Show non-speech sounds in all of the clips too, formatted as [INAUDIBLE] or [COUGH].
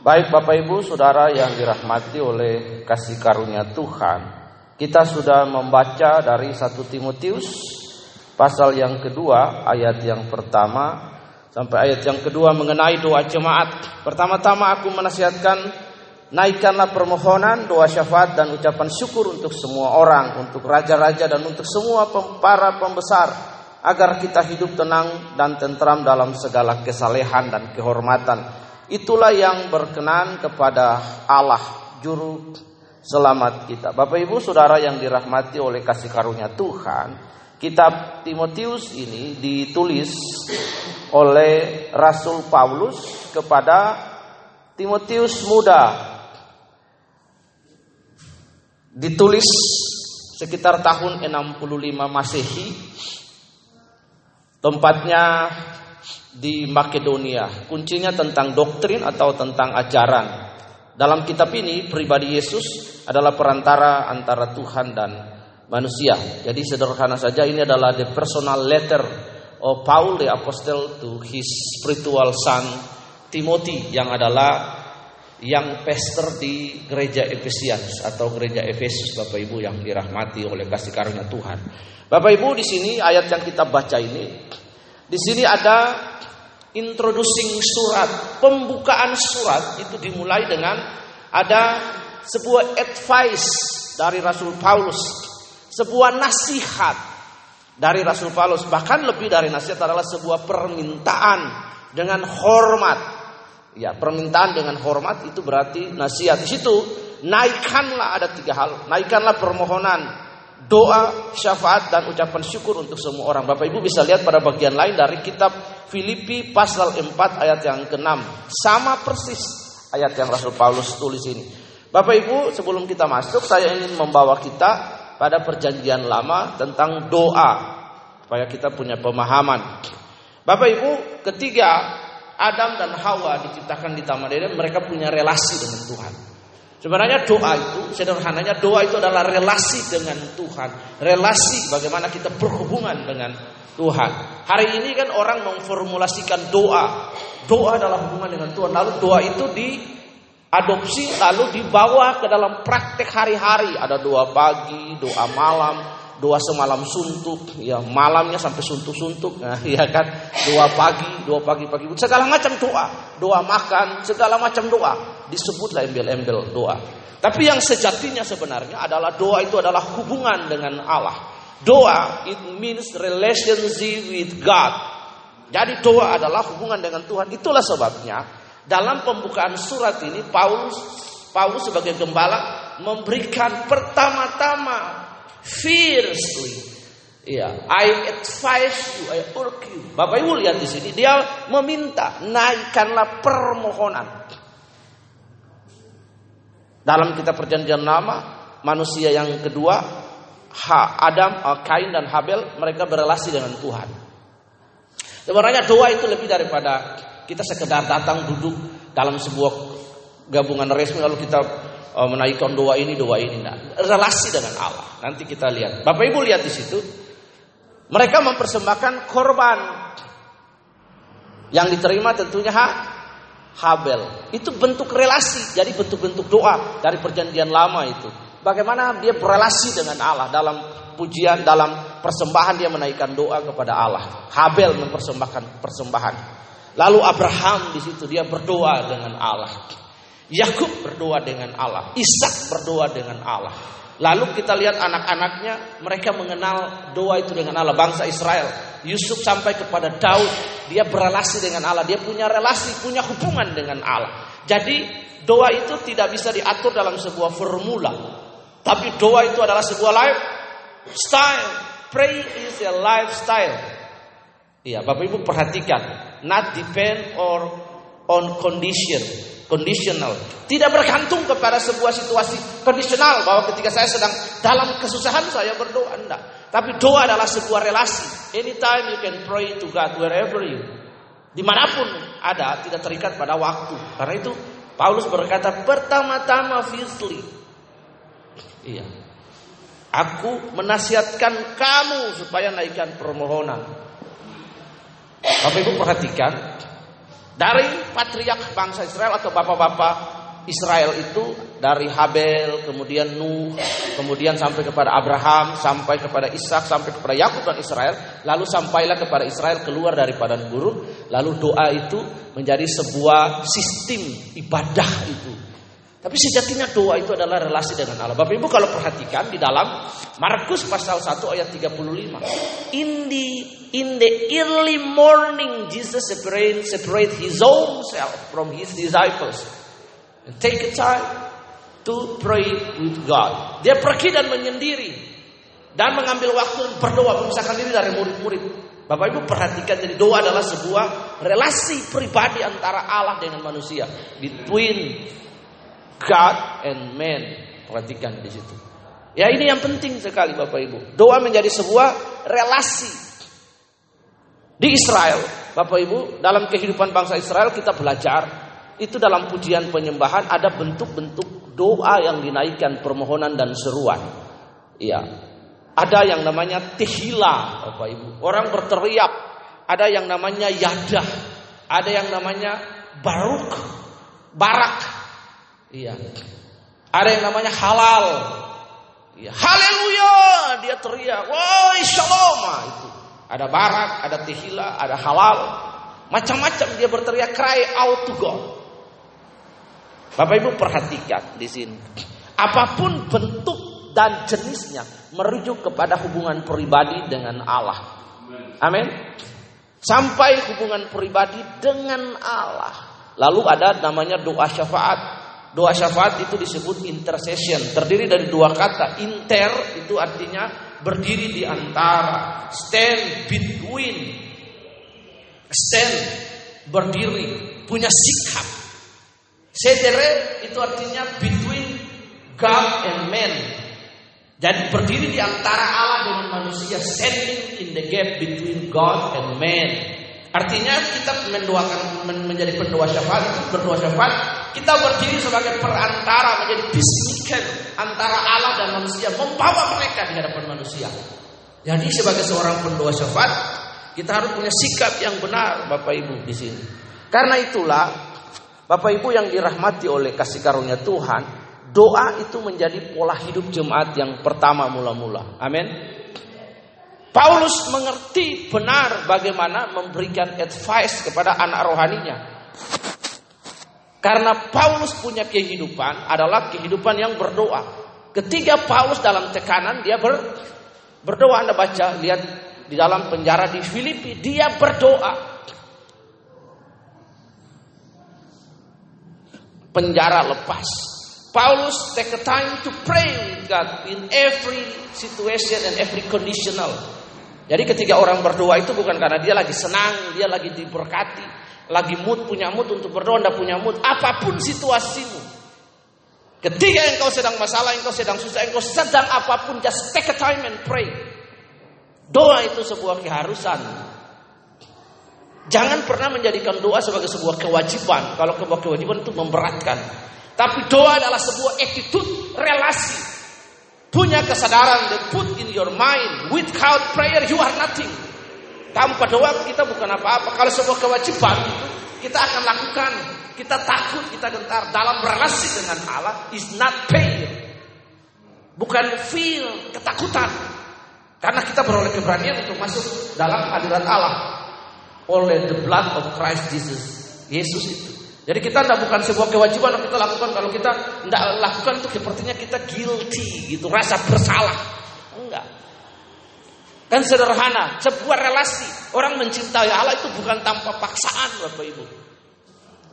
Baik Bapak Ibu Saudara yang dirahmati oleh kasih karunia Tuhan. Kita sudah membaca dari 1 Timotius Pasal yang kedua ayat yang pertama Sampai ayat yang kedua mengenai doa jemaat. Pertama-tama aku menasihatkan Naikkanlah permohonan, doa syafaat dan ucapan syukur untuk semua orang Untuk raja-raja dan untuk semua para pembesar Agar kita hidup tenang dan tentram dalam segala kesalehan dan kehormatan Itulah yang berkenan kepada Allah juru selamat kita. Bapak Ibu Saudara yang dirahmati oleh kasih karunia Tuhan, kitab Timotius ini ditulis oleh Rasul Paulus kepada Timotius muda. Ditulis sekitar tahun 65 Masehi. Tempatnya di Makedonia. Kuncinya tentang doktrin atau tentang ajaran. Dalam kitab ini pribadi Yesus adalah perantara antara Tuhan dan manusia. Jadi sederhana saja ini adalah the personal letter of Paul the apostle to his spiritual son Timothy yang adalah yang pester di gereja Efesians atau gereja Efesus Bapak Ibu yang dirahmati oleh kasih karunia Tuhan. Bapak Ibu di sini ayat yang kita baca ini di sini ada introducing surat, pembukaan surat itu dimulai dengan ada sebuah advice dari Rasul Paulus, sebuah nasihat dari Rasul Paulus, bahkan lebih dari nasihat adalah sebuah permintaan dengan hormat. Ya, permintaan dengan hormat itu berarti nasihat. Di situ naikkanlah ada tiga hal, naikkanlah permohonan, doa, syafaat dan ucapan syukur untuk semua orang. Bapak Ibu bisa lihat pada bagian lain dari kitab Filipi pasal 4 ayat yang ke-6. Sama persis ayat yang Rasul Paulus tulis ini. Bapak Ibu, sebelum kita masuk saya ingin membawa kita pada perjanjian lama tentang doa supaya kita punya pemahaman. Bapak Ibu, ketiga Adam dan Hawa diciptakan di Taman Eden, mereka punya relasi dengan Tuhan. Sebenarnya doa itu, sederhananya doa itu adalah relasi dengan Tuhan. Relasi bagaimana kita berhubungan dengan Tuhan. Hari ini kan orang memformulasikan doa. Doa adalah hubungan dengan Tuhan. Lalu doa itu diadopsi, lalu dibawa ke dalam praktek hari-hari. Ada doa pagi, doa malam, doa semalam suntuk, ya malamnya sampai suntuk-suntuk, nah, [LAUGHS] ya kan, doa pagi, doa pagi-pagi, segala macam doa, doa makan, segala macam doa disebutlah embel-embel doa. Tapi yang sejatinya sebenarnya adalah doa itu adalah hubungan dengan Allah. Doa it means relationship with God. Jadi doa adalah hubungan dengan Tuhan. Itulah sebabnya dalam pembukaan surat ini Paulus Paulus sebagai gembala memberikan pertama-tama fiercely Ya, I advise you, I urge you. Bapak Ibu lihat di sini, dia meminta naikkanlah permohonan. Dalam kitab perjanjian lama, manusia yang kedua, Adam, eh, Kain dan Habel, mereka berrelasi dengan Tuhan. Sebenarnya doa itu lebih daripada kita sekedar datang duduk dalam sebuah gabungan resmi lalu kita uh, menaikkan doa ini, doa ini. Nah, relasi dengan Allah. Nanti kita lihat. Bapak Ibu lihat di situ. Mereka mempersembahkan korban yang diterima tentunya hak Habel. Itu bentuk relasi, jadi bentuk-bentuk doa dari perjanjian lama itu. Bagaimana dia berrelasi dengan Allah dalam pujian, dalam persembahan dia menaikkan doa kepada Allah. Habel mempersembahkan persembahan. Lalu Abraham di situ dia berdoa dengan Allah. Yakub berdoa dengan Allah, Ishak berdoa dengan Allah. Lalu kita lihat anak-anaknya, mereka mengenal doa itu dengan Allah, bangsa Israel. Yusuf sampai kepada Daud, dia berrelasi dengan Allah, dia punya relasi, punya hubungan dengan Allah. Jadi doa itu tidak bisa diatur dalam sebuah formula. Tapi doa itu adalah sebuah lifestyle. Pray is a lifestyle. Iya, Bapak Ibu perhatikan, not depend or on condition, conditional. Tidak bergantung kepada sebuah situasi kondisional bahwa ketika saya sedang dalam kesusahan saya berdoa enggak. Tapi doa adalah sebuah relasi. Anytime you can pray to God wherever you. Di mana pun ada, tidak terikat pada waktu. Karena itu Paulus berkata pertama-tama fiercely. Iya. Aku menasihatkan kamu supaya naikkan permohonan. Bapak Ibu perhatikan. Dari patriark bangsa Israel atau bapak-bapak Israel itu dari Habel, kemudian Nuh, kemudian sampai kepada Abraham, sampai kepada Ishak, sampai kepada Yakub dan Israel, lalu sampailah kepada Israel keluar dari padang gurun, lalu doa itu menjadi sebuah sistem ibadah itu. Tapi sejatinya doa itu adalah relasi dengan Allah. Bapak Ibu kalau perhatikan di dalam Markus pasal 1 ayat 35. In the in the early morning Jesus separate separate his own self from his disciples And take a time to pray with God. Dia pergi dan menyendiri dan mengambil waktu berdoa memisahkan diri dari murid-murid. Bapak Ibu perhatikan jadi doa adalah sebuah relasi pribadi antara Allah dengan manusia. Between God and man. Perhatikan di situ. Ya ini yang penting sekali Bapak Ibu. Doa menjadi sebuah relasi. Di Israel, Bapak Ibu, dalam kehidupan bangsa Israel kita belajar itu dalam pujian penyembahan ada bentuk-bentuk doa yang dinaikkan permohonan dan seruan. Iya. Ada yang namanya tehila, Bapak Ibu. Orang berteriak. Ada yang namanya yadah. Ada yang namanya baruk, barak. Iya. Ada yang namanya halal. Iya. Haleluya, dia teriak. Woi, shalom. Nah, itu. Ada barak, ada tehila, ada halal. Macam-macam dia berteriak cry out to God. Bapak Ibu perhatikan di sini. Apa pun bentuk dan jenisnya merujuk kepada hubungan pribadi dengan Allah. Amin. Sampai hubungan pribadi dengan Allah. Lalu ada namanya doa syafaat. Doa syafaat itu disebut intercession. Terdiri dari dua kata. Inter itu artinya berdiri di antara. Stand between. Stand berdiri. Punya sikap Sedere itu artinya between God and man. Jadi berdiri di antara Allah dengan manusia, standing in the gap between God and man. Artinya kita mendoakan menjadi pendoa syafaat itu berdoa syafaat kita berdiri sebagai perantara menjadi peacemaker antara Allah dan manusia membawa mereka di hadapan manusia. Jadi sebagai seorang pendoa syafaat kita harus punya sikap yang benar Bapak Ibu di sini. Karena itulah Bapak Ibu yang dirahmati oleh kasih karunia Tuhan, doa itu menjadi pola hidup jemaat yang pertama mula-mula. Amin. Paulus mengerti benar bagaimana memberikan advice kepada anak rohaninya. Karena Paulus punya kehidupan adalah kehidupan yang berdoa. Ketika Paulus dalam tekanan dia ber, berdoa Anda baca lihat di dalam penjara di Filipi dia berdoa penjara lepas. Paulus take a time to pray with God in every situation and every conditional. Jadi ketika orang berdoa itu bukan karena dia lagi senang, dia lagi diberkati, lagi mood punya mood untuk berdoa, anda punya mood, apa pun situasimu. Ketika engkau sedang masalah, engkau sedang susah, engkau sedang apa pun, just take a time and pray. Doa itu sebuah keharusan. Jangan pernah menjadikan doa sebagai sebuah kewajiban. Kalau sebuah kewajiban itu memberatkan. Tapi doa adalah sebuah attitude relasi. Punya kesadaran that put in your mind. Without prayer you are nothing. Tanpa doa kita bukan apa-apa. Kalau sebuah kewajiban itu kita akan lakukan. Kita takut, kita gentar. Dalam relasi dengan Allah is not pain. Bukan feel, ketakutan. Karena kita beroleh keberanian untuk masuk dalam hadirat Allah oleh the blood of Christ Jesus. Yesus itu. Jadi kita tidak bukan sebuah kewajiban yang kita lakukan. Kalau kita tidak lakukan itu sepertinya kita guilty gitu, rasa bersalah. Enggak. Kan sederhana, sebuah relasi. Orang mencintai Allah itu bukan tanpa paksaan Bapak Ibu.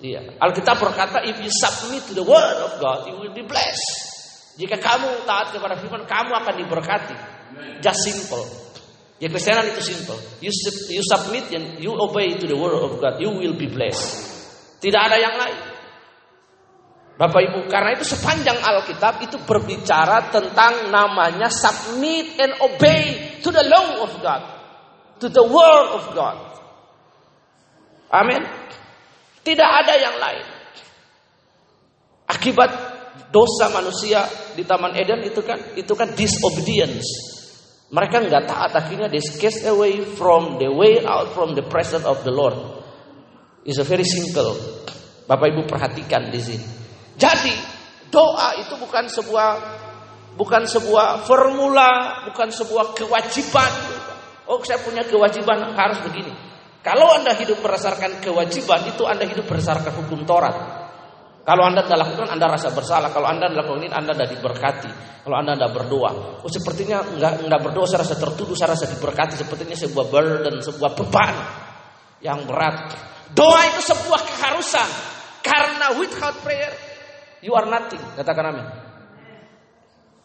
Iya. Alkitab berkata, if you submit to the word of God, you will be blessed. Jika kamu taat kepada firman, kamu akan diberkati. Just simple. Ya Kristenan itu simple. You, you submit and you obey to the word of God, you will be blessed. Tidak ada yang lain. Bapak Ibu, karena itu sepanjang Alkitab itu berbicara tentang namanya submit and obey to the law of God, to the word of God. Amin. Tidak ada yang lain. Akibat dosa manusia di Taman Eden itu kan itu kan disobedience. Mereka nggak taat akhirnya they cast away from the way out from the presence of the Lord. It's a very simple. Bapak Ibu perhatikan di sini. Jadi doa itu bukan sebuah bukan sebuah formula, bukan sebuah kewajiban. Oh, saya punya kewajiban harus begini. Kalau Anda hidup berdasarkan kewajiban, itu Anda hidup berdasarkan hukum Taurat. Kalau Anda tidak lakukan, Anda rasa bersalah. Kalau Anda lakukan ini, Anda tidak diberkati. Kalau Anda tidak berdoa, oh sepertinya nggak nggak berdoa, saya rasa tertuduh, saya rasa diberkati. Sepertinya sebuah burden, sebuah beban yang berat. Doa itu sebuah keharusan. Karena without prayer, you are nothing. Katakan amin.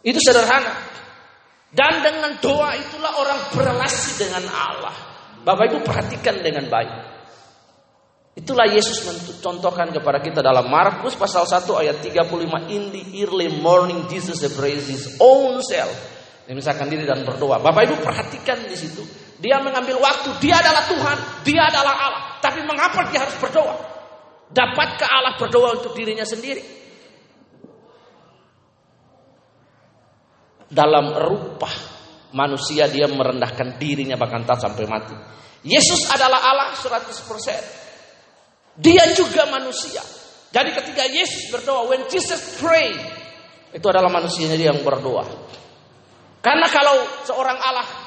Itu sederhana. Dan dengan doa itulah orang berrelasi dengan Allah. Bapak Ibu perhatikan dengan baik. Itulah Yesus mencontohkan kepada kita dalam Markus pasal 1 ayat 35 in the early morning Jesus praised his own self. Dia misalkan diri dan berdoa. Bapak Ibu perhatikan di situ. Dia mengambil waktu. Dia adalah Tuhan. Dia adalah Allah. Tapi mengapa dia harus berdoa? Dapatkah Allah berdoa untuk dirinya sendiri? Dalam rupa manusia dia merendahkan dirinya bahkan tak sampai mati. Yesus adalah Allah 100%. Dia juga manusia. Jadi ketika Yesus berdoa, when Jesus pray, itu adalah manusianya dia yang berdoa. Karena kalau seorang Allah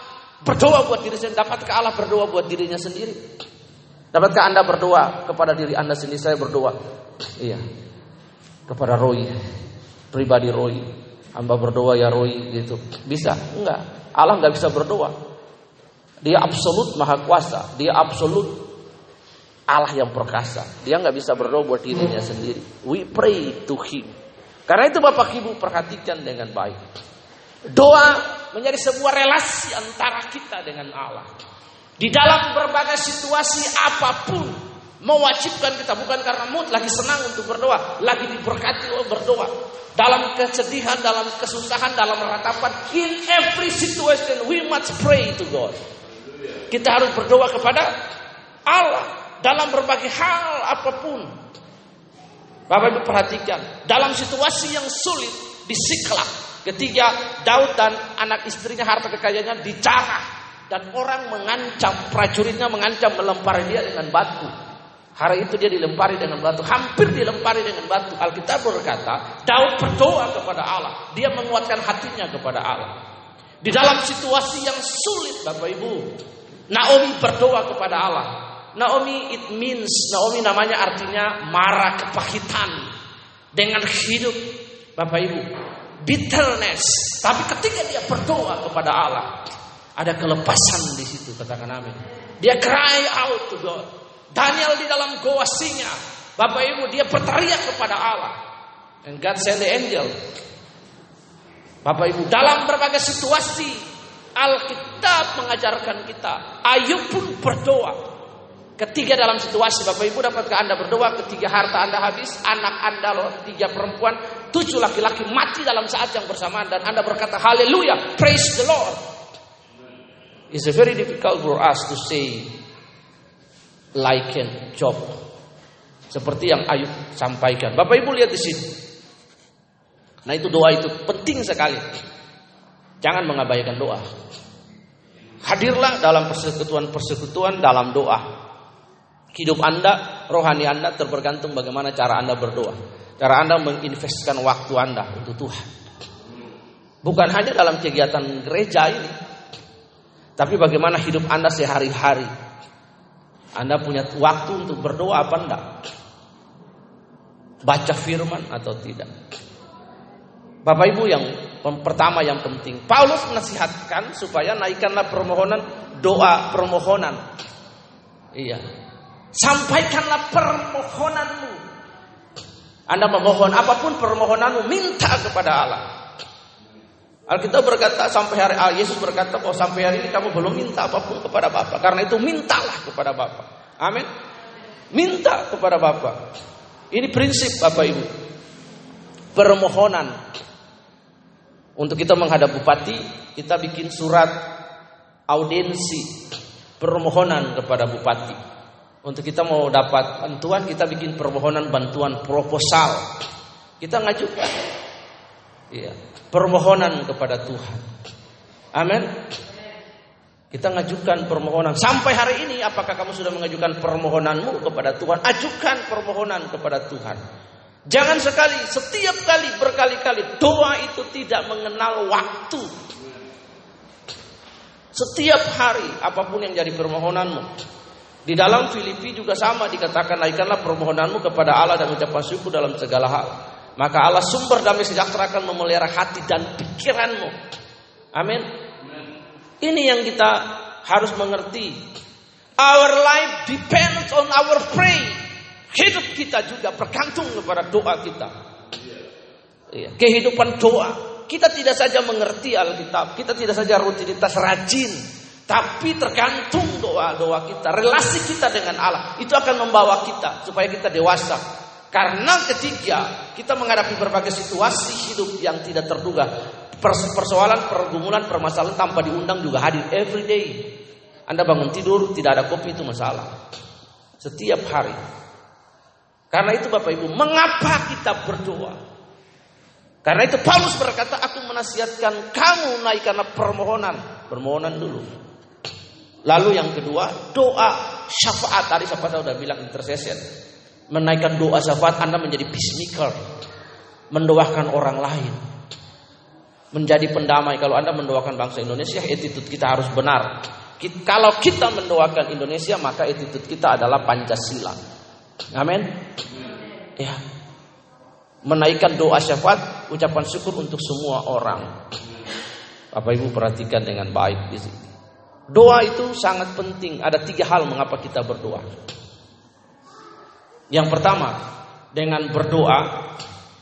berdoa buat diri sendiri, dapatkah Allah berdoa buat dirinya sendiri? Dapatkah Anda berdoa kepada diri Anda sendiri? Saya berdoa. Iya. Kepada Roy. Pribadi Roy. Hamba berdoa ya Roy gitu. Bisa? Enggak. Allah nggak bisa berdoa. Dia absolut maha kuasa. Dia absolut Allah yang perkasa. Dia nggak bisa berdoa buat dirinya sendiri. We pray to Him. Karena itu Bapak Ibu perhatikan dengan baik. Doa menjadi sebuah relasi antara kita dengan Allah. Di dalam berbagai situasi apa pun mewajibkan kita bukan karena mood lagi senang untuk berdoa, lagi diberkati oh berdoa. Dalam kesedihan, dalam kesusahan, dalam ratapan, in every situation we must pray to God. Kita harus berdoa kepada Allah dalam berbagai hal apa pun. Bapak Ibu perhatikan, dalam situasi yang sulit di Siklah, ketika Daud dan anak istrinya harta kekayaannya dicarah dan orang mengancam prajuritnya mengancam melempari dia dengan batu. Hari itu dia dilempari dengan batu, hampir dilempari dengan batu. Alkitab berkata, Daud berdoa kepada Allah. Dia menguatkan hatinya kepada Allah. Di dalam situasi yang sulit, Bapak Ibu, Naomi berdoa kepada Allah. Naomi it means, Naomi namanya artinya marah kepahitan dengan hidup, Bapak Ibu. Bitterness. Tapi ketika dia berdoa kepada Allah, ada kelepasan di situ, katakan amin. Dia cry out to God. Daniel di dalam goa singa. Bapak Ibu, dia berteriak kepada Allah. And God sent the angel. Bapak Ibu, dalam berbagai situasi Alkitab mengajarkan kita. Ayub pun berdoa. Ketiga dalam situasi Bapak Ibu dapatkah Anda berdoa Ketiga harta Anda habis Anak Anda loh Tiga perempuan Tujuh laki-laki mati dalam saat yang bersamaan Dan Anda berkata haleluya Praise the Lord It's very difficult for us to say liken job. Seperti yang Ayub sampaikan. Bapak Ibu lihat di sini. Nah itu doa itu penting sekali. Jangan mengabaikan doa. Hadirlah dalam persekutuan-persekutuan dalam doa. Hidup Anda, rohani Anda terbergantung bagaimana cara Anda berdoa. Cara Anda menginvestkan waktu Anda untuk Tuhan. Bukan hanya dalam kegiatan gereja ini, tapi bagaimana hidup Anda sehari-hari? Anda punya waktu untuk berdoa apa enggak? Baca firman atau tidak? Bapak Ibu yang pertama yang penting, Paulus menasihatkan supaya naikkanlah permohonan doa permohonan. Iya. Sampaikanlah permohonanmu. Anda memohon apa pun permohonanmu, minta kepada Allah. Alkitab berkata sampai hari ah, Yesus berkata bahwa sampai hari ini kamu belum minta apa pun kepada Bapa. Karena itu mintalah kepada Bapa. Amin. Minta kepada Bapa. Ini prinsip Bapak Ibu. Permohonan. Untuk kita menghadap bupati, kita bikin surat audiensi permohonan kepada bupati. Untuk kita mau dapat bantuan, kita bikin permohonan bantuan proposal. Kita ngajukan. Iya permohonan kepada Tuhan. Amin. Kita mengajukan permohonan. Sampai hari ini apakah kamu sudah mengajukan permohonanmu kepada Tuhan? Ajukan permohonan kepada Tuhan. Jangan sekali, setiap kali, berkali-kali doa itu tidak mengenal waktu. Setiap hari apa pun yang jadi permohonanmu. Di dalam Filipi juga sama dikatakan naikkanlah permohonanmu kepada Allah dan ucapan syukur dalam segala hal. Maka Allah sumber damai sejahtera akan memelihara hati dan pikiranmu. Amin. Ini yang kita harus mengerti. Our life depends on our pray. Hidup kita juga bergantung kepada doa kita. Iya. Kehidupan doa. Kita tidak saja mengerti Alkitab, kita tidak saja rutinitas rajin, tapi tergantung doa-doa kita, relasi kita dengan Allah. Itu akan membawa kita supaya kita dewasa. Karena ketiga, kita menghadapi berbagai situasi hidup yang tidak terduga persoalan, pergumulan, permasalahan tanpa diundang juga hadir every day. Anda bangun tidur tidak ada kopi itu masalah. Setiap hari. Karena itu Bapak Ibu, mengapa kita berdoa? Karena itu Paulus berkata, aku menasihatkan kamu naikkanlah permohonan. Permohonan dulu. Lalu yang kedua, doa syafaat. Tadi siapa sudah bilang intercession. Menaikkan doa syafaat Anda menjadi peacemaker. Mendoakan orang lain menjadi pendamai. Kalau Anda mendoakan bangsa Indonesia, attitude kita harus benar. Kalau kita mendoakan Indonesia, maka attitude kita adalah Pancasila. Amin. Ya. Menaikkan doa syafaat, ucapan syukur untuk semua orang. Bapak Ibu perhatikan dengan baik di sini. Doa itu sangat penting. Ada tiga hal mengapa kita berdoa. Yang pertama, dengan berdoa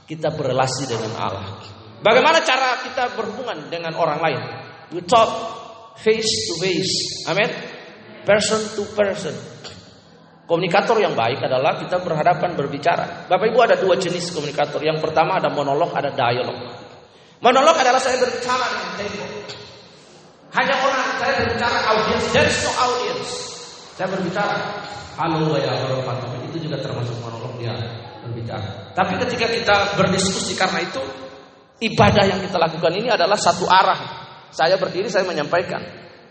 kita berrelasi dengan Allah. Bagaimana cara kita berhubungan dengan orang lain? We talk face to face. Amin. Person to person. Komunikator yang baik adalah kita berhadapan berbicara. Bapak Ibu ada dua jenis komunikator. Yang pertama ada monolog, ada dialog. Monolog adalah saya berbicara dengan tempo. Hanya orang saya berbicara audience, there is no audience. Saya berbicara, halo ya warahmatullahi itu juga termasuk monolog dia berbicara. Tapi ketika kita berdiskusi karena itu ibadah yang kita lakukan ini adalah satu arah. Saya berdiri, saya menyampaikan.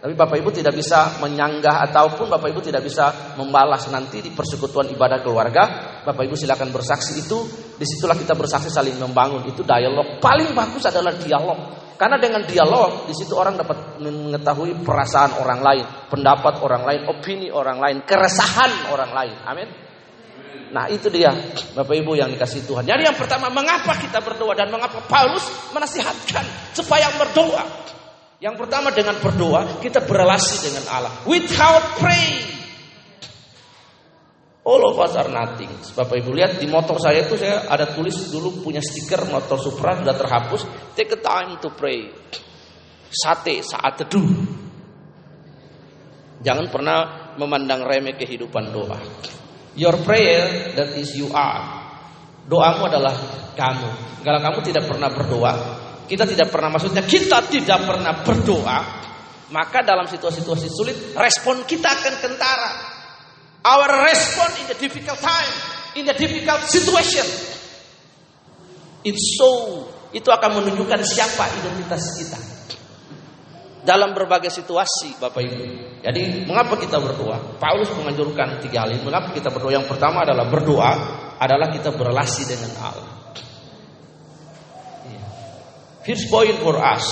Tapi Bapak Ibu tidak bisa menyanggah ataupun Bapak Ibu tidak bisa membalas nanti di persekutuan ibadah keluarga. Bapak Ibu silakan bersaksi itu. Di situlah kita bersaksi saling membangun. Itu dialog. Paling bagus adalah dialog. Karena dengan dialog di situ orang dapat mengetahui perasaan orang lain, pendapat orang lain, opini orang lain, keresahan orang lain. Amin. Nah itu dia Bapak Ibu yang dikasih Tuhan. Jadi yang pertama mengapa kita berdoa dan mengapa Paulus menasihatkan supaya berdoa. Yang pertama dengan berdoa kita berrelasi dengan Allah. Without pray. All of us are nothing. Bapak Ibu lihat di motor saya itu saya ada tulis dulu punya stiker motor Supra sudah terhapus. Take a time to pray. Sate saat teduh. Jangan pernah memandang remeh kehidupan doa. Your prayer that is you are. Doamu adalah kamu. Kalau kamu tidak pernah berdoa, kita tidak pernah maksudnya kita tidak pernah berdoa, maka dalam situasi-situasi sulit respon kita akan kentara. Our response in the difficult time, in the difficult situation. It's so itu akan menunjukkan siapa identitas kita dalam berbagai situasi Bapak Ibu. Jadi mengapa kita berdoa? Paulus menganjurkan tiga hal ini. Mengapa kita berdoa? Yang pertama adalah berdoa adalah kita berrelasi dengan Allah. Iya. First point for us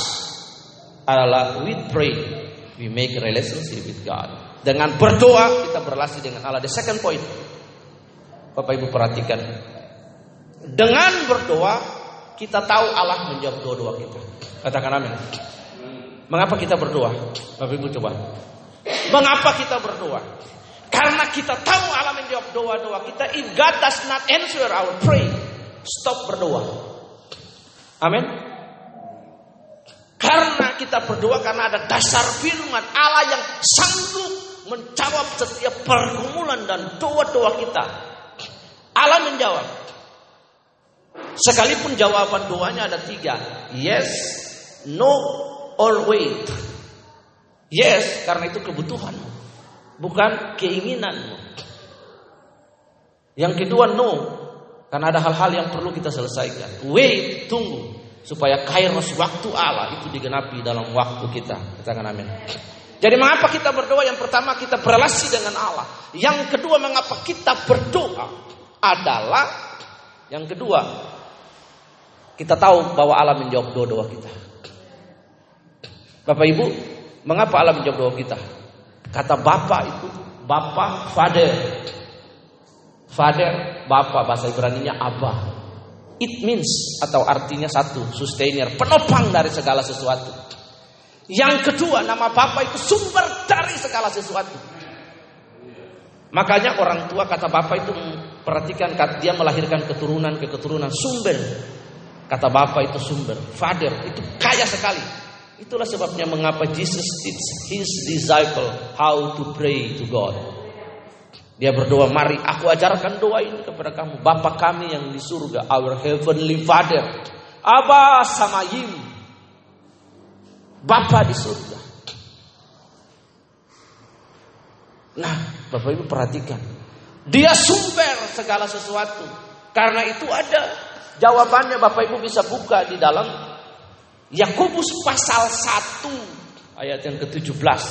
adalah we pray, we make relationship with God. Dengan berdoa kita berrelasi dengan Allah. The second point, Bapak Ibu perhatikan, dengan berdoa kita tahu Allah menjawab doa-doa kita. Katakan amin. Mengapa kita berdoa? Bapak Ibu coba. Mengapa kita berdoa? Karena kita tahu Allah menjawab doa-doa kita. If God does not answer our pray, stop berdoa. Amin. Karena kita berdoa karena ada dasar firman Allah yang sanggup menjawab setiap pergumulan dan doa-doa kita. Allah menjawab. Sekalipun jawaban doanya ada tiga. Yes, no, always. Yes, karena itu kebutuhan, bukan keinginanmu. Yang kedua no, karena ada hal-hal yang perlu kita selesaikan. Wait, tunggu supaya kairos waktu Allah itu digenapi dalam waktu kita. Katakan amin. Jadi mengapa kita berdoa? Yang pertama kita berrelasi dengan Allah. Yang kedua mengapa kita berdoa adalah yang kedua kita tahu bahwa Allah menjawab doa-doa kita. Bapak Ibu, mengapa Allah menjawab doa kita? Kata Bapak itu, Bapak, Father. Father, Bapak, bahasa Ibrani-nya Abah. It means atau artinya satu, sustainer, penopang dari segala sesuatu. Yang kedua, nama Bapak itu sumber dari segala sesuatu. Makanya orang tua kata Bapak itu perhatikan dia melahirkan keturunan ke keturunan sumber. Kata Bapak itu sumber, Father itu kaya sekali. Itulah sebabnya mengapa Jesus teach his disciple how to pray to God. Dia berdoa, mari aku ajarkan doa ini kepada kamu. Bapa kami yang di surga, our heavenly Father. Abba Samayim. Bapa di surga. Nah, Bapak Ibu perhatikan. Dia sumber segala sesuatu. Karena itu ada jawabannya Bapak Ibu bisa buka di dalam Yakobus pasal 1 ayat yang ke-17.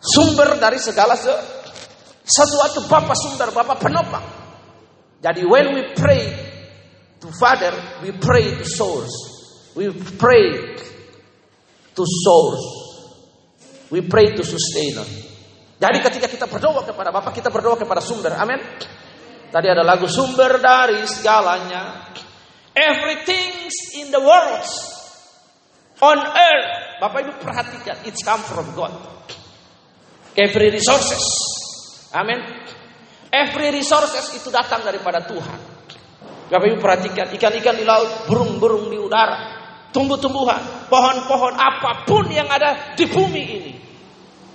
Sumber dari segala sesuatu Bapak sumber, Bapak penopang. Jadi when we pray to Father, we pray to source. We pray to source. We pray to sustainer. Jadi ketika kita berdoa kepada Bapak, kita berdoa kepada sumber. Amin. Tadi ada lagu sumber dari segalanya. Everything in the world on earth. Bapak Ibu perhatikan, it's come from God. Every resources. Amin. Every resources itu datang daripada Tuhan. Bapak Ibu perhatikan, ikan-ikan di laut, burung-burung di udara, tumbuh-tumbuhan, pohon-pohon apa pun yang ada di bumi ini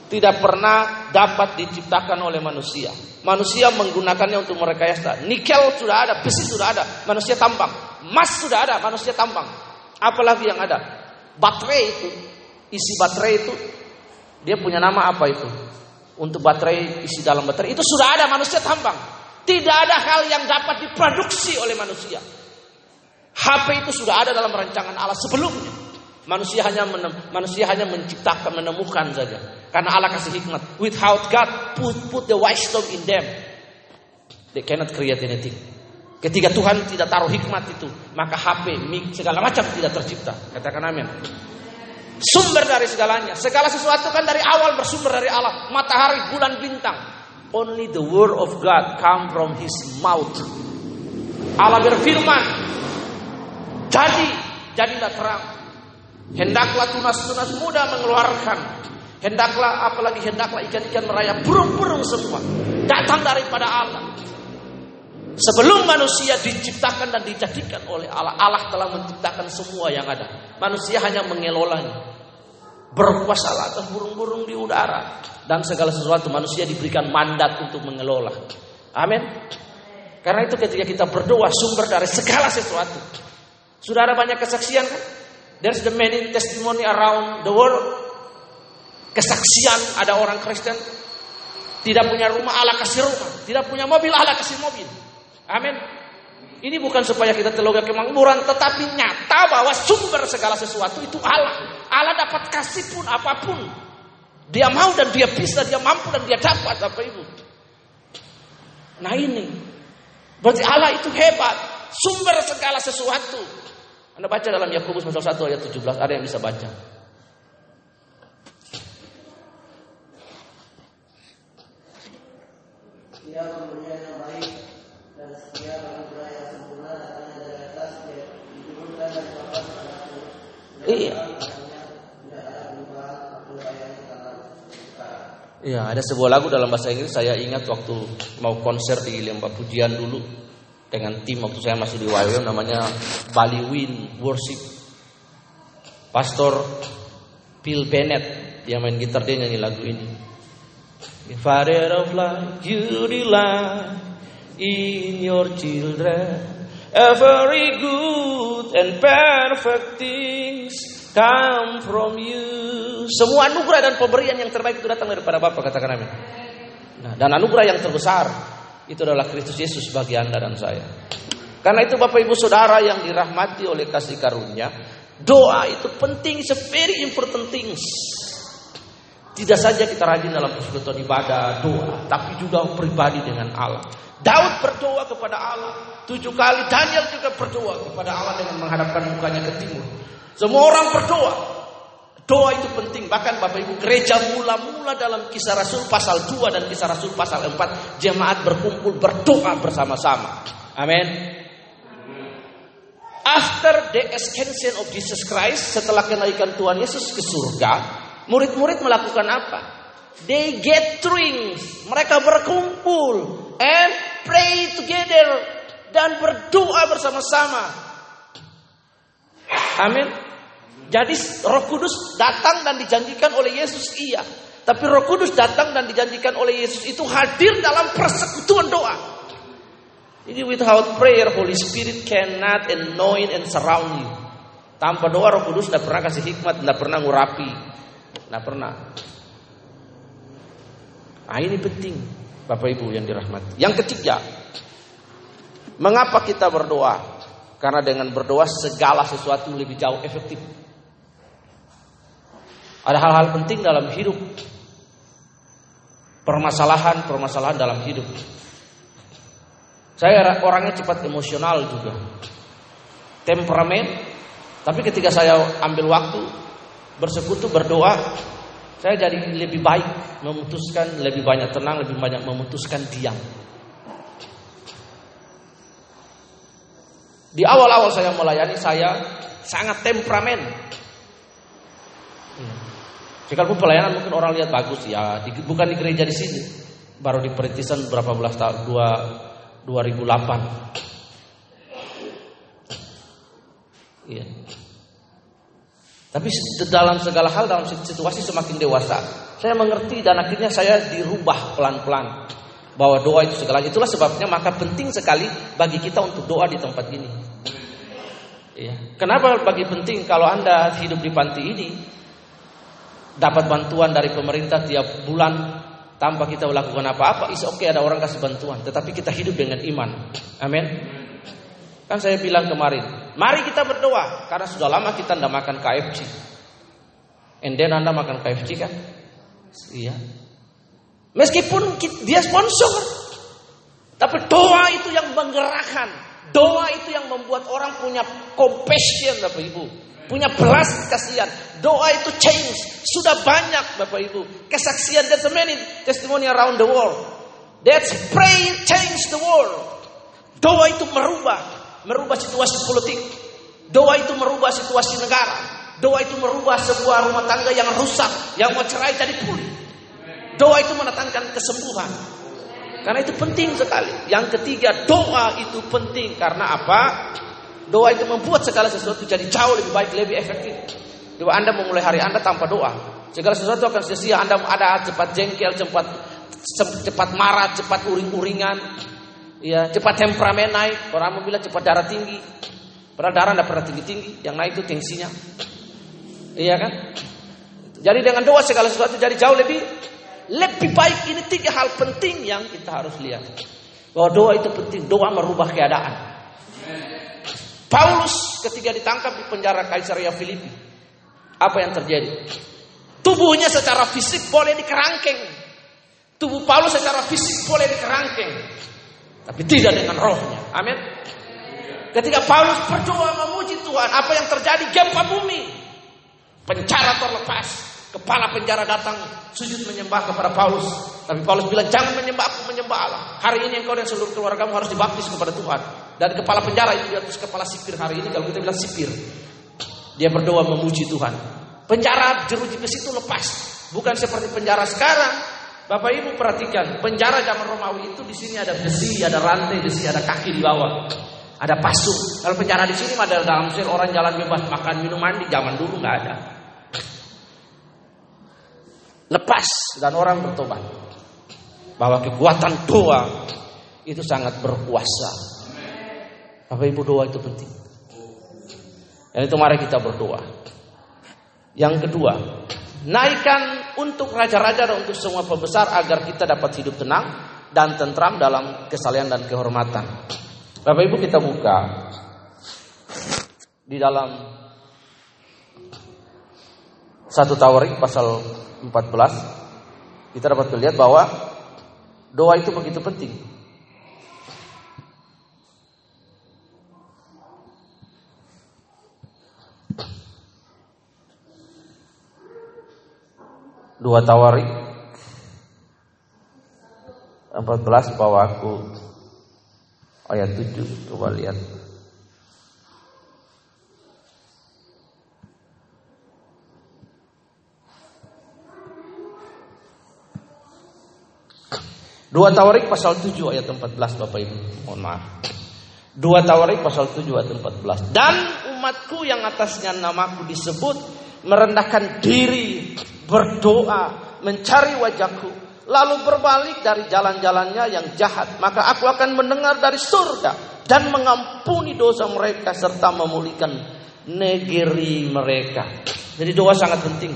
tidak pernah dapat diciptakan oleh manusia. Manusia menggunakannya untuk merekayasa. Nikel sudah ada, besi sudah ada, manusia tambang. Emas sudah ada, manusia tambang. Apalagi yang ada? Baterai itu, isi baterai itu, dia punya nama apa itu? Untuk baterai isi dalam baterai itu sudah ada, manusia tambang. Tidak ada hal yang dapat diproduksi oleh manusia. HP itu sudah ada dalam rancangan Allah sebelumnya. Manusia hanya menem, manusia hanya menciptakan menemukan saja. Karena Allah kasih hikmat. Without God put put the wisdom in them. They cannot create anything. Ketika Tuhan tidak taruh hikmat itu, maka HP, mic, segala macam tidak tercipta. Katakan amin. Sumber dari segalanya. Segala sesuatu kan dari awal bersumber dari Allah. Matahari, bulan, bintang. Only the word of God come from his mouth. Allah berfirman. Jadi, jadilah terang. Hendaklah tunas-tunas muda mengeluarkan. Hendaklah apalagi hendaklah ikan-ikan merayap burung-burung semua datang daripada Allah. Sebelum manusia diciptakan dan dijadikan oleh Allah, Allah telah menciptakan semua yang ada. Manusia hanya mengelolanya. Berkuasa atas burung-burung di udara dan segala sesuatu manusia diberikan mandat untuk mengelola. Amin. Karena itu ketika kita berdoa sumber dari segala sesuatu. Sudah ada banyak kesaksian kan? There's the many testimony around the world. Kesaksian ada orang Kristen tidak punya rumah Allah kasih rumah, tidak punya mobil Allah kasih mobil. Amin. Ini bukan supaya kita teloga kemakmuran, tetapi nyata bahwa sumber segala sesuatu itu Allah. Allah dapat kasih pun apa pun. Dia mau dan dia bisa, dia mampu dan dia dapat, Bapak Ibu. Nah ini, berarti Allah itu hebat, sumber segala sesuatu. Anda baca dalam Yakobus pasal 1 ayat 17, ada yang bisa baca. Dia kemudian yang baik dan setia anugerah yang sempurna datangnya dari atas dia diturunkan dari Bapa. Iya. Tidak ada perubahan apa yang sekarang. Iya, ada sebuah lagu dalam bahasa Inggris saya ingat waktu mau konser di lembah pujian dulu dengan tim waktu saya masih di YWM namanya Bali Win Worship. Pastor Phil Bennett dia main gitar dia nyanyi lagu ini. Father of light, you delight in your children. Every good and perfect things come from you. Semua anugerah dan pemberian yang terbaik itu datang daripada Bapa katakan amin. Nah, dan anugerah yang terbesar itu adalah Kristus Yesus bagi Anda dan saya. Karena itu Bapak Ibu Saudara yang dirahmati oleh kasih karunia, Doa itu penting, it's very important things. Tidak saja kita rajin dalam persekutuan ibadah, doa, tapi juga pribadi dengan Allah. Daud berdoa kepada Allah tujuh kali. Daniel juga berdoa kepada Allah dengan menghadapkan mukanya ke timur. Semua orang berdoa. Doa itu penting. Bahkan Bapak Ibu gereja mula-mula dalam kisah Rasul pasal 2 dan kisah Rasul pasal 4. Jemaat berkumpul berdoa bersama-sama. Amin. After the ascension of Jesus Christ, setelah kenaikan Tuhan Yesus ke surga, Murid-murid melakukan apa? They get drinks. Mereka berkumpul and pray together dan berdoa bersama-sama. Amin. Jadi Roh Kudus datang dan dijanjikan oleh Yesus iya. Tapi Roh Kudus datang dan dijanjikan oleh Yesus itu hadir dalam persekutuan doa. Jadi without prayer Holy Spirit cannot anoint and surround you. Tanpa doa Roh Kudus tidak pernah kasih hikmat, tidak pernah ngurapi, Nah pernah. Nah ini penting Bapak Ibu yang dirahmati. Yang ketiga, mengapa kita berdoa? Karena dengan berdoa segala sesuatu lebih jauh efektif. Ada hal-hal penting dalam hidup. Permasalahan-permasalahan dalam hidup. Saya orangnya cepat emosional juga. Temperamen. Tapi ketika saya ambil waktu bersekutu berdoa saya jadi lebih baik memutuskan lebih banyak tenang lebih banyak memutuskan diam di awal-awal saya melayani saya sangat temperamen Sekalipun pelayanan mungkin orang lihat bagus ya, di, bukan di gereja di sini, baru di peritisan berapa belas tahun, dua, 2008. Iya. Tapi dalam segala hal, dalam situasi semakin dewasa, saya mengerti dan akhirnya saya dirubah pelan-pelan bahwa doa itu segalanya. Itulah sebabnya maka penting sekali bagi kita untuk doa di tempat ini. Ya. Kenapa bagi penting kalau anda hidup di panti ini dapat bantuan dari pemerintah tiap bulan tanpa kita melakukan apa-apa, is oke okay, ada orang kasih bantuan, tetapi kita hidup dengan iman. Amin. Kan saya bilang kemarin, mari kita berdoa karena sudah lama kita tidak makan KFC. And then Anda makan KFC kan? Iya. Meskipun dia sponsor, tapi doa itu yang menggerakkan. Doa itu yang membuat orang punya compassion Bapak Ibu. Punya belas kasihan. Doa itu change. Sudah banyak Bapak Ibu. Kesaksian there's many testimony around the world. That's pray change the world. Doa itu merubah merubah situasi politik. Doa itu merubah situasi negara. Doa itu merubah sebuah rumah tangga yang rusak, yang mau cerai jadi pulih. Doa itu mendatangkan kesembuhan. Karena itu penting sekali. Yang ketiga, doa itu penting karena apa? Doa itu membuat segala sesuatu jadi jauh lebih baik, lebih efektif. Doa Anda memulai hari Anda tanpa doa, segala sesuatu akan sia-sia. Anda ada cepat jengkel, cepat cepat marah, cepat uring-uringan, ya cepat temperamen naik. Orang bilang cepat darah tinggi. Padahal darah tidak pernah tinggi-tinggi. Yang naik itu tensinya. Iya kan? Jadi dengan doa segala sesuatu jadi jauh lebih lebih baik. Ini tiga hal penting yang kita harus lihat. Bahwa doa itu penting. Doa merubah keadaan. Paulus ketika ditangkap di penjara Kaisaria Filipi. Apa yang terjadi? Tubuhnya secara fisik boleh dikerangkeng. Tubuh Paulus secara fisik boleh dikerangkeng. Tapi tidak dengan rohnya. Amin. Ketika Paulus berdoa memuji Tuhan, apa yang terjadi? Gempa bumi. Penjara terlepas. Kepala penjara datang sujud menyembah kepada Paulus. Tapi Paulus bilang, jangan menyembah aku, menyembah Allah. Hari ini engkau dan seluruh keluargamu harus dibaptis kepada Tuhan. Dan kepala penjara itu di atas kepala sipir hari ini, kalau kita bilang sipir. Dia berdoa memuji Tuhan. Penjara jeruji besi itu lepas. Bukan seperti penjara sekarang Bapak Ibu perhatikan, penjara zaman Romawi itu di sini ada besi, ada rantai, di sini ada kaki di bawah. Ada pasung. Kalau penjara di sini ada dalam sel orang jalan bebas makan minum mandi zaman dulu nggak ada. Lepas dan orang bertobat. Bahwa kekuatan doa itu sangat berkuasa. Bapak Ibu doa itu penting. Dan itu mari kita berdoa. Yang kedua, Naikkan untuk raja-raja dan untuk semua pembesar agar kita dapat hidup tenang dan tentram dalam kesalian dan kehormatan. Bapak Ibu kita buka di dalam Satu Tawarik pasal 14 kita dapat melihat bahwa doa itu begitu penting. Dua Tawarik 14 bahwa aku ayat 7 coba lihat. Dua Tawarik pasal 7 ayat 14 Bapak Ibu. Mohon maaf. Dua Tawarik pasal 7 ayat 14. Dan umatku yang atasnya namaku disebut merendahkan diri, berdoa, mencari wajahku, lalu berbalik dari jalan-jalannya yang jahat, maka aku akan mendengar dari surga dan mengampuni dosa mereka serta memulihkan negeri mereka. Jadi doa sangat penting.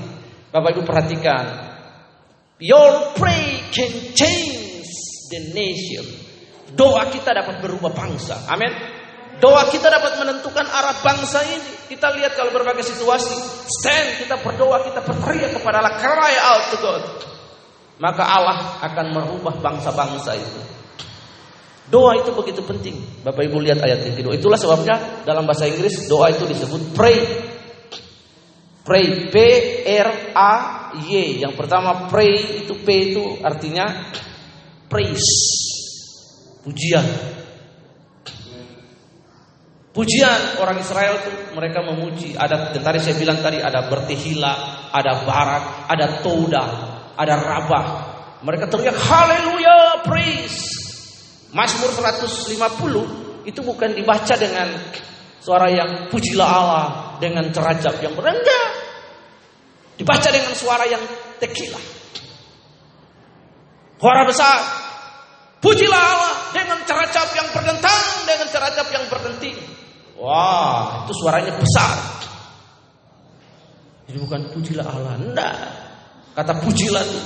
Bapak Ibu perhatikan. Your pray can change the nation. Doa kita dapat berubah bangsa. Amin. Doa kita dapat menentukan arah bangsa ini. Kita lihat kalau berbagai situasi. Stand, kita berdoa, kita berteriak kepada Allah. Cry out to God. Maka Allah akan merubah bangsa-bangsa itu. Doa itu begitu penting. Bapak Ibu lihat ayat yang kedua. Itulah sebabnya dalam bahasa Inggris doa itu disebut pray. Pray P R A Y. Yang pertama pray itu P itu artinya praise. Pujian. Pujian orang Israel itu mereka memuji. Ada tadi saya bilang tadi ada bertehila, ada barak, ada toda, ada rabah. Mereka teriak haleluya, praise. Mazmur 150 itu bukan dibaca dengan suara yang pujilah Allah dengan cerajap yang berendah. Dibaca dengan suara yang tekilah. Suara besar. Pujilah Allah dengan ceracap yang berdentang, dengan ceracap yang berdenting. Wah, itu suaranya besar. Jadi bukan pujilah Allah, enggak. Kata pujilah itu.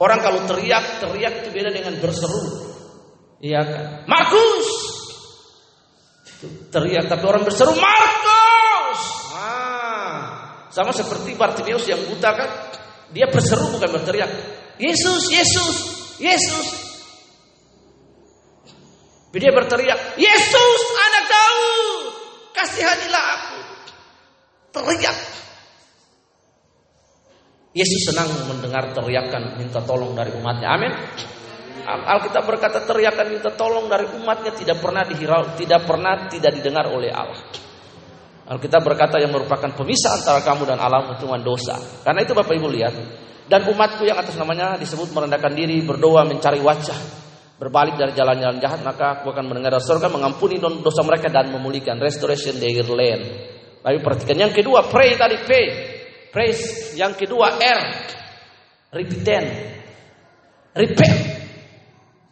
Orang kalau teriak, teriak itu beda dengan berseru. Iya kan? Markus! Teriak, tapi orang berseru, Markus! Ah, sama seperti Bartimeus yang buta kan? Dia berseru bukan berteriak. Yesus, Yesus, Yesus. Dia berteriak, Yesus anak Daud, kasihanilah aku. Teriak. Yesus senang mendengar teriakan minta tolong dari umatnya. Amin. Alkitab berkata teriakan minta tolong dari umatnya tidak pernah dihirau, tidak pernah tidak didengar oleh Allah. Alkitab berkata yang merupakan pemisah antara kamu dan Allah cuma dosa. Karena itu Bapak Ibu lihat, dan umatku yang atas namanya disebut merendahkan diri, berdoa, mencari wajah, berbalik dari jalan-jalan jahat, maka aku akan mendengar surga, mengampuni dosa mereka dan memulihkan restoration their land. Baik perhatikan yang kedua, pray tadi pray. Praise yang kedua R. Repent. Repent.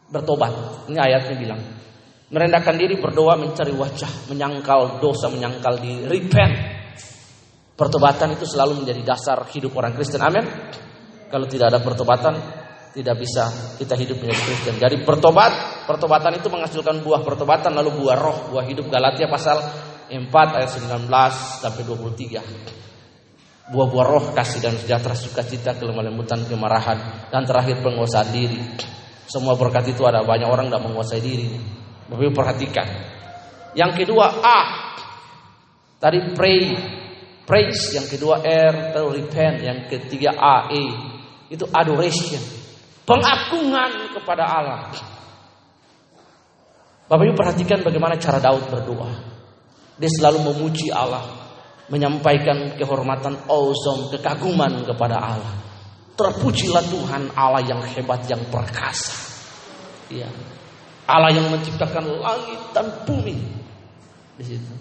Bertobat. Ini ayatnya bilang. Merendahkan diri, berdoa, mencari wajah, menyangkal dosa, menyangkal di repent. Pertobatan itu selalu menjadi dasar hidup orang Kristen. Amin. Kalau tidak ada pertobatan, tidak bisa kita hidup menjadi Kristen. Jadi pertobat, pertobatan itu menghasilkan buah pertobatan, lalu buah roh, buah hidup. Galatia pasal 4 ayat 19 sampai 23. Buah-buah roh kasih dan sejahtera, sukacita, kelemah lembutan, kemarahan, dan terakhir penguasaan diri. Semua berkat itu ada banyak orang tidak menguasai diri. Bapak perhatikan. Yang kedua A. Tadi pray, praise. Yang kedua R, repent. Yang ketiga A, E. Itu adoration. Pengagungan kepada Allah. Bapak Ibu perhatikan bagaimana cara Daud berdoa. Dia selalu memuji Allah menyampaikan kehormatan awesome, kekaguman kepada Allah. Terpujilah Tuhan Allah yang hebat, yang perkasa. Ya. Allah yang menciptakan langit dan bumi. Di situ.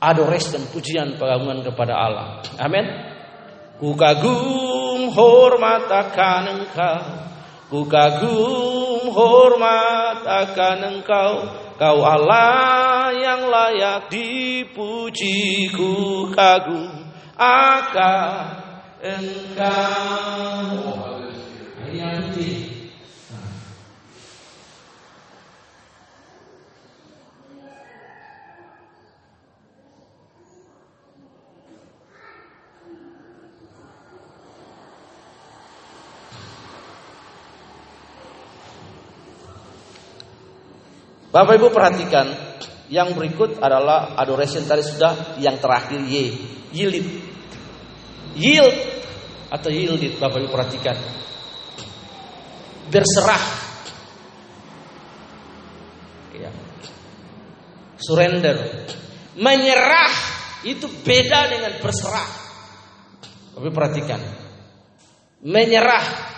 Adoration dan pujian pengagungan kepada Allah. Amin. Ku kagum hormat akan engkau. Ku kagum hormat akan engkau. Kau Allah yang layak dipuji ku kagum akan engkau. Bapak Ibu perhatikan, yang berikut adalah adoration tadi sudah, yang terakhir Y, yield. Yield atau yielded, Bapak Ibu perhatikan. Berserah. Ya. Surrender. Menyerah itu beda dengan berserah. Bapak perhatikan. Menyerah.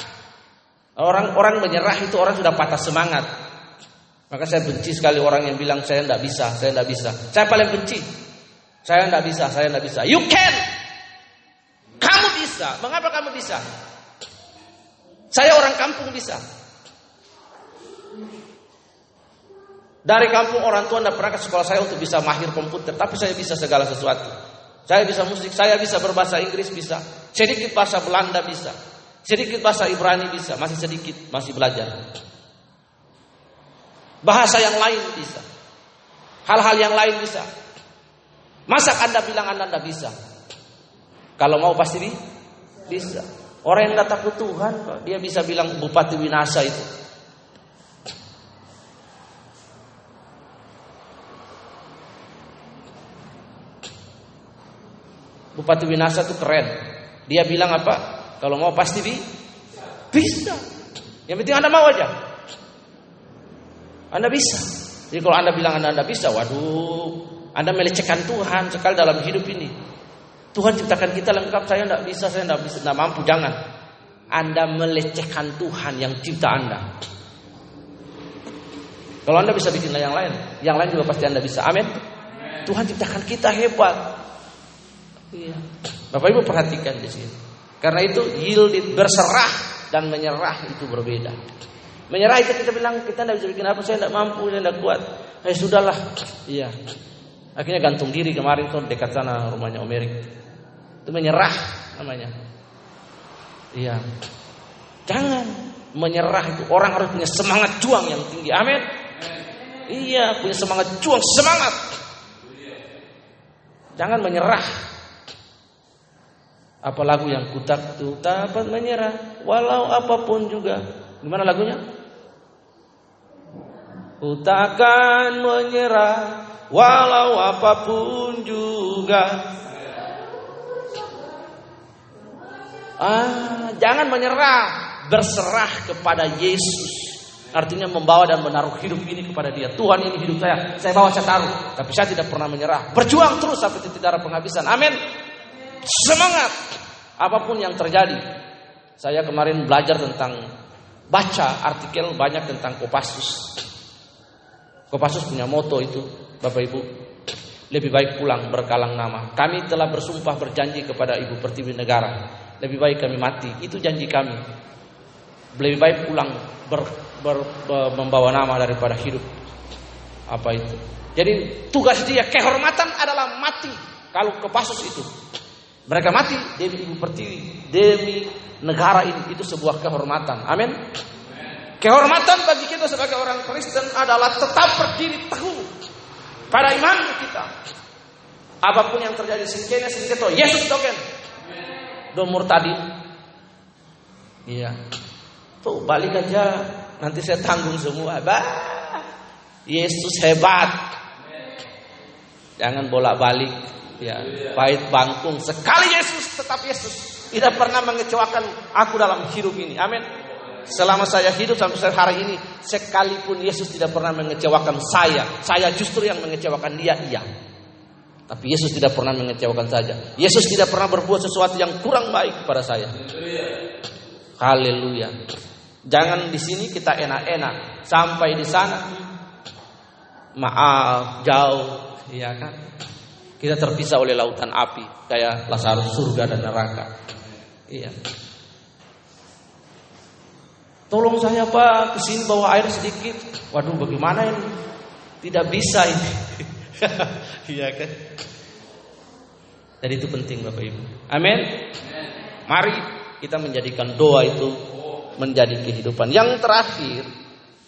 Orang-orang menyerah itu orang sudah patah semangat. Maka saya benci sekali orang yang bilang saya tidak bisa, saya tidak bisa. Saya paling benci. Saya tidak bisa, saya tidak bisa. You can. Kamu bisa. Mengapa kamu bisa? Saya orang kampung bisa. Dari kampung orang tua tidak pernah ke sekolah saya untuk bisa mahir komputer, tapi saya bisa segala sesuatu. Saya bisa musik, saya bisa berbahasa Inggris bisa, sedikit bahasa Belanda bisa, sedikit bahasa Ibrani bisa, masih sedikit, masih belajar. Bahasa yang lain bisa. Hal-hal yang lain bisa. Masa Anda bilang Anda tidak bisa? Kalau mau pasti bisa. Orang yang tidak takut Tuhan, dia bisa bilang Bupati Winasa itu. Bupati Winasa itu keren. Dia bilang apa? Kalau mau pasti bisa. Yang penting Anda mau aja. Anda bisa. Jadi kalau Anda bilang Anda, Anda bisa, waduh, Anda melecehkan Tuhan sekali dalam hidup ini. Tuhan ciptakan kita lengkap, saya tidak bisa, saya tidak bisa, tidak mampu, jangan. Anda melecehkan Tuhan yang cipta Anda. Kalau Anda bisa bikin yang lain, yang lain juga pasti Anda bisa. Amin. Tuhan ciptakan kita hebat. Iya. Bapak Ibu perhatikan di sini. Karena itu yielded berserah dan menyerah itu berbeda. Menyerah itu kita bilang kita tidak bisa bikin apa, saya tidak mampu, saya tidak kuat. Eh sudahlah, iya. Akhirnya gantung diri kemarin tuh dekat sana rumahnya Om Erik. Itu menyerah namanya. Iya. Jangan menyerah itu orang harus punya semangat juang yang tinggi. Amin. Iya, punya semangat juang, semangat. Jangan menyerah. Apa lagu yang kutak tuh dapat menyerah walau apa pun juga. Gimana lagunya? Ku takkan menyerah walau apa pun juga. Ah, jangan menyerah, berserah kepada Yesus. Artinya membawa dan menaruh hidup ini kepada Dia. Tuhan ini hidup saya, saya bawa saya taruh, tapi saya tidak pernah menyerah. Berjuang terus sampai titik darah penghabisan. Amin. Semangat apa pun yang terjadi. Saya kemarin belajar tentang baca artikel banyak tentang Kopassus. Kopassus punya moto itu, Bapak Ibu. Lebih baik pulang berkalang nama. Kami telah bersumpah berjanji kepada Ibu Pertiwi Negara. Lebih baik kami mati. Itu janji kami. Lebih baik pulang ber, ber, ber, membawa nama daripada hidup. Apa itu? Jadi tugas dia kehormatan adalah mati. Kalau Kopassus itu mereka mati demi Ibu Pertiwi, demi negara ini itu sebuah kehormatan. Amin. Kehormatan bagi kita sebagai orang Kristen adalah tetap berdiri teguh pada iman kita. Apa pun yang terjadi singkirnya singkir Yesus token. Domur tadi. Iya. Tuh balik aja nanti saya tanggung semua. Bah. Yesus hebat. Jangan bolak-balik ya. Pahit bangkung sekali Yesus tetap Yesus. Tidak pernah mengecewakan aku dalam hidup ini. Amin. Selama saya hidup sampai hari ini, sekalipun Yesus tidak pernah mengecewakan saya, saya justru yang mengecewakan dia, iya. Tapi Yesus tidak pernah mengecewakan saja. Yesus tidak pernah berbuat sesuatu yang kurang baik kepada saya. Haleluya. Jangan di sini kita enak-enak, sampai di sana maaf jauh, iya kan? Kita terpisah oleh lautan api, kayak Lazarus surga dan neraka. Iya. Tolong saya Pak, ke sini bawa air sedikit. Waduh, bagaimana ini? Tidak bisa ini. [LAUGHS] Iya kan? Jadi itu penting Bapak Ibu. Amin. Mari kita menjadikan doa itu menjadi kehidupan. Yang terakhir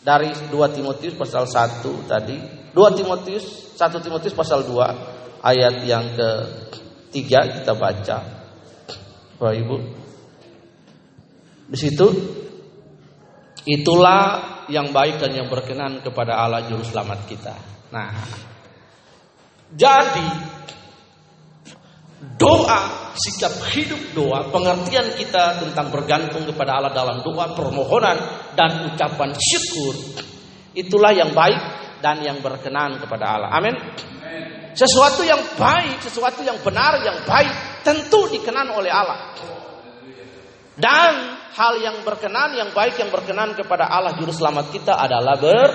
dari 2 Timotius pasal 1 tadi, 2 Timotius 1 Timotius pasal 2 ayat yang ketiga kita baca. Bapak Ibu. Di situ Itulah yang baik dan yang berkenan kepada Allah juru selamat kita. Nah, jadi doa, sikap hidup doa, pengertian kita tentang bergantung kepada Allah dalam doa, permohonan dan ucapan syukur, itulah yang baik dan yang berkenan kepada Allah. Amin. Sesuatu yang baik, sesuatu yang benar, yang baik tentu dikenan oleh Allah. Dan hal yang berkenan, yang baik, yang berkenan kepada Allah Juru Selamat kita adalah ber,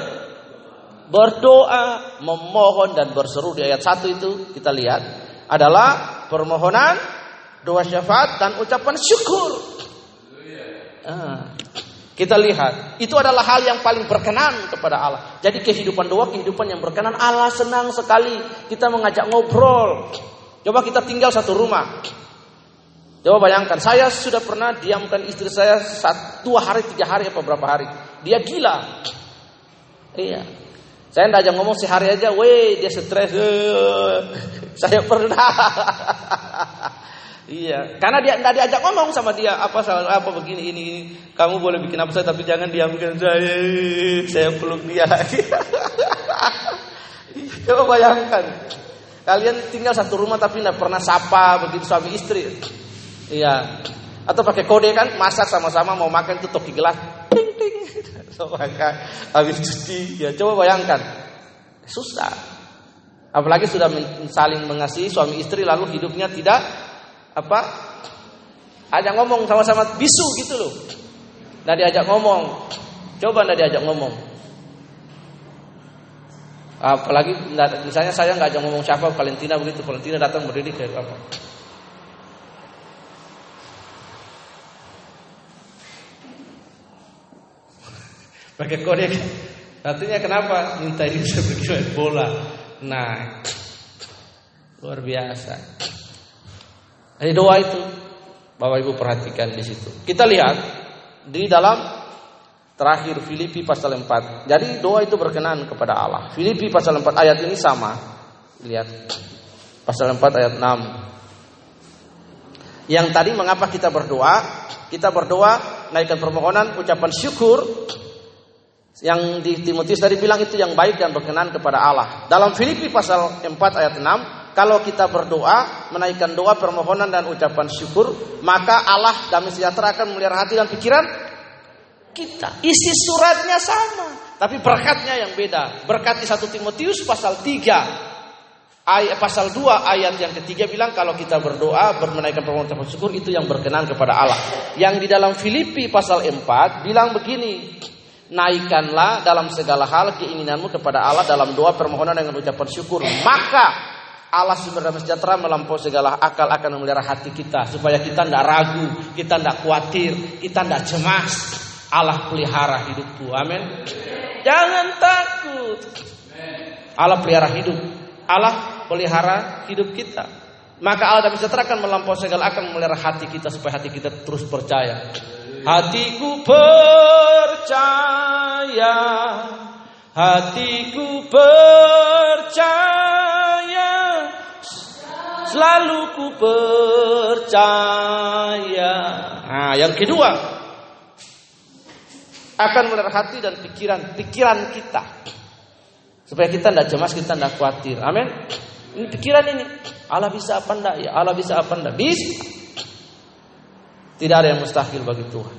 berdoa, memohon dan berseru di ayat 1 itu kita lihat adalah permohonan, doa syafaat dan ucapan syukur. Ah, kita lihat itu adalah hal yang paling berkenan kepada Allah. Jadi kehidupan doa, kehidupan yang berkenan Allah senang sekali kita mengajak ngobrol. Coba kita tinggal satu rumah. Coba bayangkan, saya sudah pernah diamkan istri saya satu, hari, tiga hari, apa berapa hari. Dia gila. Iya. Saya tidak aja ngomong sehari aja, weh dia stres. [LAUGHS] saya pernah. [LAUGHS] iya, karena dia tidak diajak ngomong sama dia apa apa begini ini, ini. Kamu boleh bikin apa saja tapi jangan diamkan saya. [LAUGHS] Saya peluk dia lagi. Coba bayangkan. Kalian tinggal satu rumah tapi tidak pernah sapa begitu suami istri. Iya. Atau pakai kode kan masak sama-sama mau makan tuh toki gelas. Ting ting. [LAUGHS] Habis cuci ya coba bayangkan. Susah. Apalagi sudah saling mengasihi suami istri lalu hidupnya tidak apa? Ajak ngomong sama-sama bisu gitu loh. Nah diajak ngomong. Coba ndak diajak ngomong. Apalagi misalnya saya nggak ajak ngomong siapa Valentina begitu Valentina datang berdiri kayak apa? Pakai kode satunya kenapa minta ini [LAUGHS] main bola? Nah luar biasa. Jadi doa itu Bapak Ibu perhatikan di situ. Kita lihat di dalam terakhir Filipi pasal 4 jadi doa itu berkenan kepada Allah. Filipi pasal 4 ayat ini sama. Lihat. Pasal 4 ayat 6 yang tadi mengapa kita berdoa? Kita berdoa naikkan permohonan ucapan syukur yang di Timotius tadi bilang itu yang baik dan berkenan kepada Allah. Dalam Filipi pasal 4 ayat 6, kalau kita berdoa, menaikkan doa, permohonan dan ucapan syukur, maka Allah damai sejahtera akan melihara hati dan pikiran kita. Isi suratnya sama, tapi berkatnya yang beda. Berkat di 1 Timotius pasal 3 ayat pasal 2 ayat yang ketiga bilang kalau kita berdoa bermenaikkan permohonan syukur itu yang berkenan kepada Allah. Yang di dalam Filipi pasal 4 bilang begini, naikkanlah dalam segala hal keinginanmu kepada Allah dalam doa permohonan dengan ucapan syukur maka Allah sumber damai sejahtera melampaui segala akal akan memelihara hati kita supaya kita tidak ragu, kita tidak khawatir, kita tidak cemas. Allah pelihara hidupku. Amin. Jangan takut. Allah pelihara hidup. Allah pelihara hidup kita. Maka Allah damai sejahtera akan melampaui segala akan memelihara hati kita supaya hati kita terus percaya. Hatiku percaya. Hatiku percaya. Selalu ku percaya. Nah yang kedua. Akan melihat hati dan pikiran Pikiran kita. Supaya kita tidak cemas, kita tidak khawatir. Amin. Ini pikiran ini. Allah bisa apa enggak ya Allah bisa apa enggak Bisa tidak ada yang mustahil bagi Tuhan.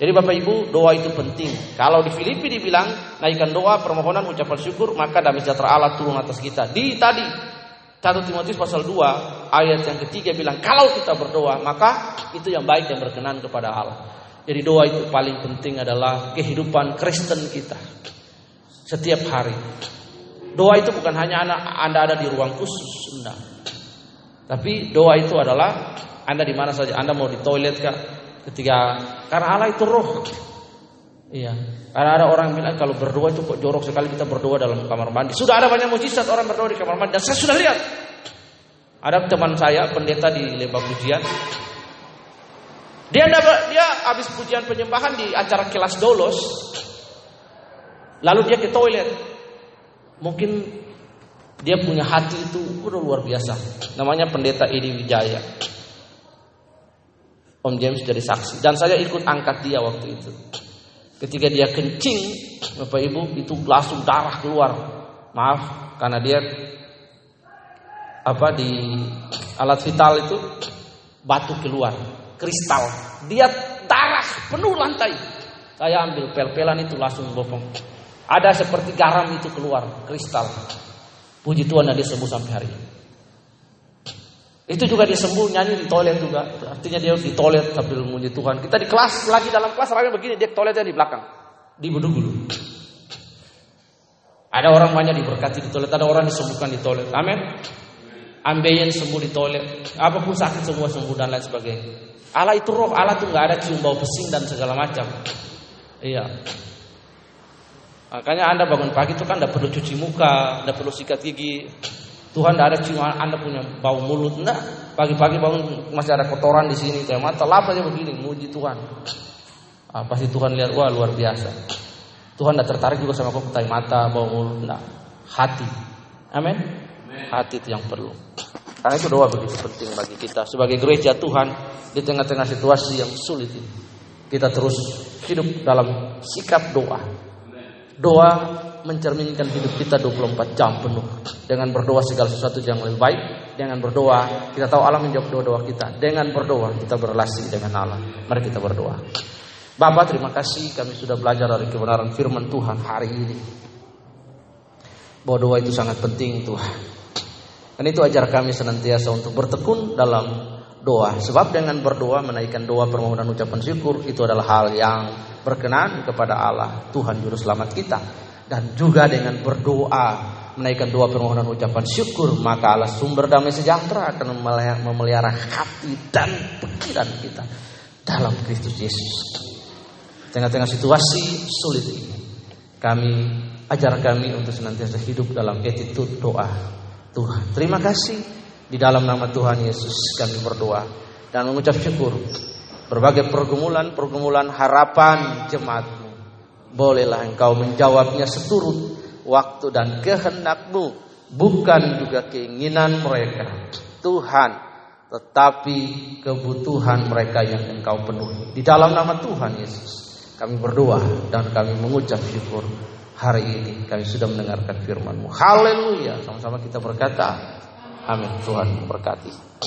Jadi Bapak Ibu, doa itu penting. Kalau di Filipi dibilang naikkan doa, permohonan, ucapan syukur, maka damai sejahtera Allah turun atas kita. Di tadi 1 Timotius pasal 2 ayat yang ketiga bilang kalau kita berdoa maka itu yang baik yang berkenan kepada Allah. Jadi doa itu paling penting adalah kehidupan Kristen kita. Setiap hari. Doa itu bukan hanya Anda ada di ruang khusus, enggak. Tapi doa itu adalah anda di mana saja, Anda mau di toilet kah? Ketika karena Allah itu roh. Iya. Karena ada orang bilang kalau berdoa itu kok jorok sekali kita berdoa dalam kamar mandi. Sudah ada banyak mujizat orang berdoa di kamar mandi dan saya sudah lihat. Ada teman saya pendeta di lembah pujian. Dia dia habis pujian penyembahan di acara kelas dolos. Lalu dia ke toilet. Mungkin dia punya hati itu udah luar biasa. Namanya pendeta Edi Wijaya. Om James jadi saksi dan saya ikut angkat dia waktu itu. Ketika dia kencing, Bapak Ibu, itu langsung darah keluar. Maaf, karena dia apa di alat vital itu batu keluar, kristal. Dia darah penuh lantai. Saya ambil pel-pelan itu langsung bopong. Ada seperti garam itu keluar, kristal. Puji Tuhan dia sembuh sampai hari ini. Itu juga dia sembuh nyanyi di toilet juga. Artinya dia di toilet sambil memuji Tuhan. Kita di kelas lagi dalam kelas ramai begini dia toiletnya di belakang. Di dulu. Ada orang banyak diberkati di toilet, ada orang disembuhkan di toilet. Amin. Ambeien sembuh di toilet. Apa pun sakit semua sembuh dan lain sebagainya. Allah itu roh, Allah itu nggak ada cium bau pesing dan segala macam. Iya. Makanya Anda bangun pagi itu kan tidak perlu cuci muka, tidak perlu sikat gigi. Tuhan tidak ada cium Anda punya bau mulut, enggak. Pagi-pagi bangun masih ada kotoran di sini, kayak mata lap aja begini, muji Tuhan. Ah, pasti Tuhan lihat, wah luar biasa. Tuhan tidak tertarik juga sama kau tai mata, bau mulut, enggak. Hati. Amin. Hati itu yang perlu. Karena itu doa begitu penting bagi kita sebagai gereja Tuhan di tengah-tengah situasi yang sulit ini. Kita terus hidup dalam sikap doa Doa mencerminkan hidup kita 24 jam penuh. Dengan berdoa segala sesuatu yang lebih baik. Dengan berdoa kita tahu Allah menjawab doa-doa kita. Dengan berdoa kita berrelasi dengan Allah. Mari kita berdoa. Bapak terima kasih kami sudah belajar dari kebenaran firman Tuhan hari ini. Bahwa doa itu sangat penting Tuhan. Dan itu ajar kami senantiasa untuk bertekun dalam doa. Sebab dengan berdoa menaikkan doa permohonan ucapan syukur itu adalah hal yang berkenan kepada Allah, Tuhan juru selamat kita. Dan juga dengan berdoa menaikkan doa permohonan ucapan syukur, maka Allah sumber damai sejahtera akan memelihara hati dan pikiran kita dalam Kristus Yesus. Tengah-tengah situasi sulit ini, kami ajar kami untuk senantiasa hidup dalam attitude doa. Tuhan, terima kasih di dalam nama Tuhan Yesus kami berdoa dan mengucap syukur berbagai pergumulan-pergumulan harapan jemaatmu. Bolehlah engkau menjawabnya seturut waktu dan kehendakmu. Bukan juga keinginan mereka. Tuhan, tetapi kebutuhan mereka yang engkau penuhi. Di dalam nama Tuhan Yesus kami berdoa dan kami mengucap syukur. Hari ini kami sudah mendengarkan firman-Mu. Haleluya. Sama-sama kita berkata, Amin. Tuhan memberkati.